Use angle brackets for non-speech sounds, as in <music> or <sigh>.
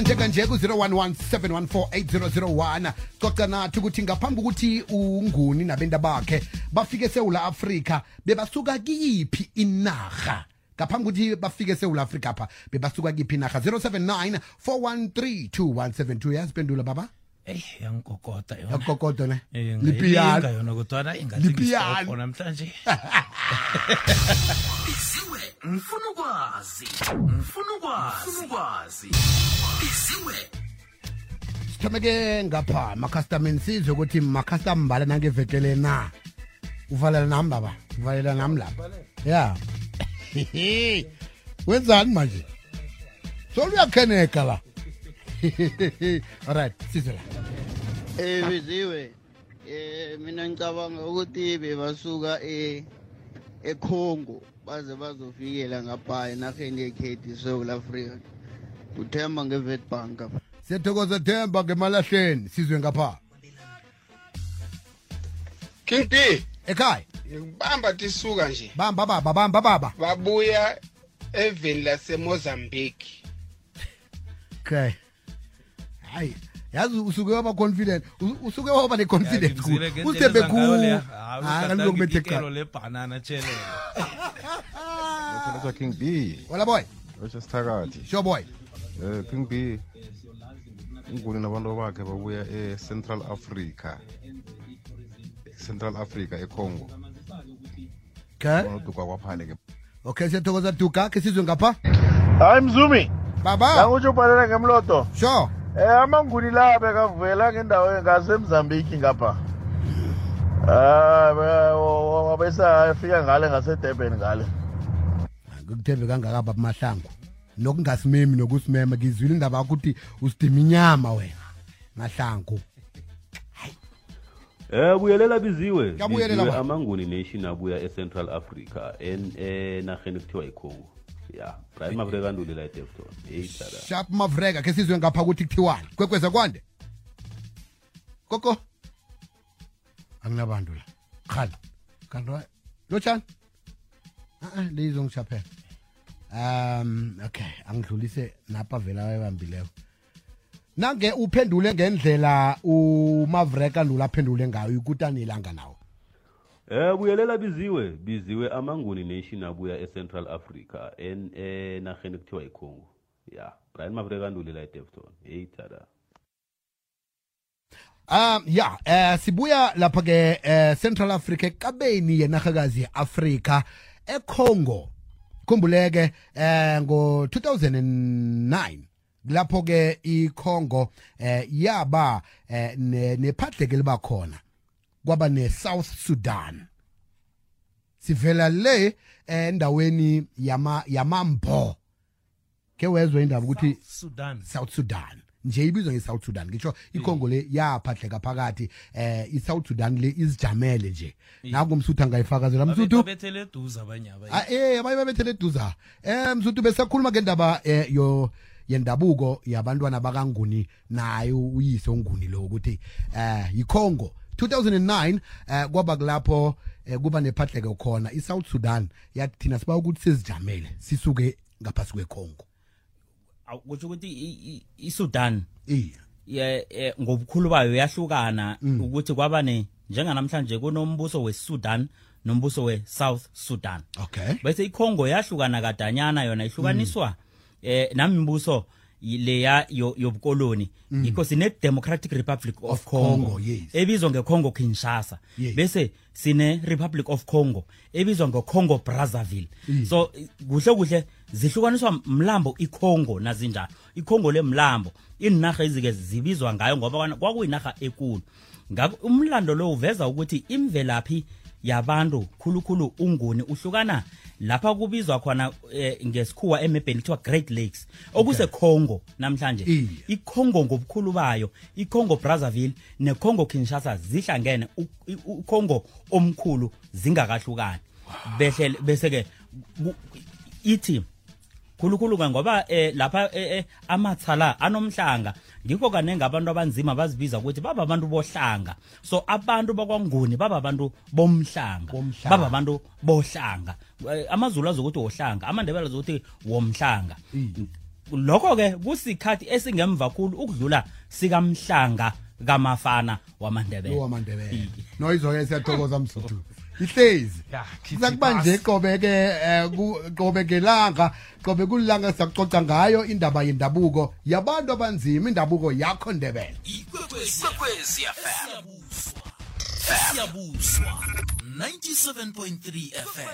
njeka nje ku-011 coca nathi ukuthi ngaphambi ukuthi unguni nabenda bakhe bafike esewula afrika bebasuka kiyiphi inarha? Ngaphambi ukuthi bafike esewula afrika pha bebasuka kiphi inarha? 079 413 2172 yazipendula baba? Eyi yangikokota yona. Yakukokodo ne? Lipiyano kodwana <laughs> ukwazi. Ukwazi. Isiwe. Sithomeke ngapha makhastameni sizwe ukuthi makhastama mbala nangevekele na? Uvalela nami baba. Uvalela nami lapha. Ya. Wenzani manje? Soluyakheneka la. <laughs> Alright sizwe la. Eh biziwe eh mina ngicabanga ukuthi bebasuka e eCongo baze bazofikela ngapha enaheni yekhethi eSouth Africa uthemba ngeWitbank siyathokoza themba ngemalahleni sizwe ngapha. King D ekhaya? Ngibamba tisuka nje. Bamba baba bamba baba. Babuya eveni laseMozambique. Okay hayi yazi usuke waba confident u- usuke waba ne confidence uthembe ku hayi kaloku bethe cha lebhanana tshelela <laughs> Ngithokozwa King B. wala boy. Roger Sithakathi. sure boy. Eh King B. Unguni nabantu bakhe babuya eCentral Africa. Central Africa eCongo. okay Baduka kwaphale ke. okay siyathokoza duka ke sizwe ngapha hayi mzumi baba angutsho ubhalela ngemloto sure um amanguni la bekavela ngendawo ngasemzambiki ngapha um wabesa afika ngale ngasedurban ngale ngikuthembe kangaka baba mahlangu nokungasimemi nokusimema ngizwile indaba yakho ukuthi usidima inyama wena mahlangu. Eh buyelela biziwe. Amanguni nation abuya eCentral Africa en enaheni kuthiwa iCongo. Ya, Brian Mavreka nduli la eDefton. Sharp mavreka ke sizwe ngapha ukuthi kuthiwani. Kwekweza kwande? Koko? Anginabantu la khala kanti lotshani? A leyizongishaphela um okay angidlulise napha vela wayebambileyo nange uphendule ngendlela umavreka ndula aphendule ngayo ikutanilanga nawo Eh buyelela biziwe. Biziwe amanguni nation abuya e-central Africa en enaheni kuthiwa iCongo. Ya, Brian Mavreka nduli la eDefton. Hey tada. Um ya eh sibuya lapha ke eh, Central Africa ekabeni yenahakazi yeAfrika eCongo kumbuleke eh ngo 2009 lapho ke iCongo eh yaba eh, ne- nephadleke liba khona kwaba neSouth Sudan. Sivela le eh, endaweni yama yamambo ke wezwe indaba ukuthi sudan. South Sudan. Nje ibizwa nge-south Sudan. Ngisho iCongo le yaphahleka phakathi eh iSouth Sudan le izijamele nje. Nako msuthu angayifakazela msuthu abanye abanye. Ah, eh abaye babethele eduza. Eh msuthu besakhuluma ngendaba eh yo yendabuko yabantwana bakanguni nayo uyise onguni lo ukuthi eh yiCongo 2009 eh kwaba kulapho eh, kuba nephahleke khona. I-south Sudan yathi thina siba ukuthi sizijamele sisuke ngaphasi kweCongo Awu, kusho ukuthi i- i- isudan eh ye- eh, ngobukhulu bayo yahlukana Mm. ukuthi kwaba ne njenganamhlanje kunombuso wesudan nombuso we-south sudan. Okay. Bese icongo yahlukana kadanyana yona ihlukaniswa eh namimbuso yi- leya yo- yobukoloni. Mm. yikho sine-democratic republic of, Of congo, ebizwa ngecongo kinshasa. Bese sine-republic of congo. Ebizwa ngecongo brazzaville. Mm. so kuhle kuhle zihlukaniswa mlambo icongo nazinjalo. icongo le mlambo. Inarha ezike zibizwa ngayo ngoba kwakuyinaga kwakuyinarha ekulu. Ngakho umlando lo uveza ukuthi imvelaphi yabantu khulukhulu unguni. Uhlukana lapha kubizwa khona eh, ngesikhuwa emebheni kuthiwa great lakes. Okusecongo namhlanje. Iye. icongo ngobukhulu bayo icongo brazzaville necongo kinshasa zihlangene. U- i- ucongo omkhulu zingakahlukani. Behle bese-ke ku- khulukhulu-ke ngoba eh, lapha eh, eh, amathala anomhlanga. Ngikho kaningi abantu abanzima bazibiza ukuthi baba abantu bohlanga. So abantu bakwanguni baba abantu bomhlanga. Baba abantu bohlanga. Eh, amazulu azokuthi wohlanga amandebela azokuthi womhlanga. Lokho ke kusikhathi esingemva khulu ukudlula sikamhlanga kamafana wamandebele. Owamandebele noyizo-ke siyathokoza msuthu. <laughs> Ihlezi. Ya, khithi sakuba nje qobe-ke eh, ku- qobe ngelanga qobe kulilanga siyakucoca ngayo indaba yendabuko yabantu abanzima indabuko yakho ndebele. Ikwekwezi fm siyabuswa. 97.3 fm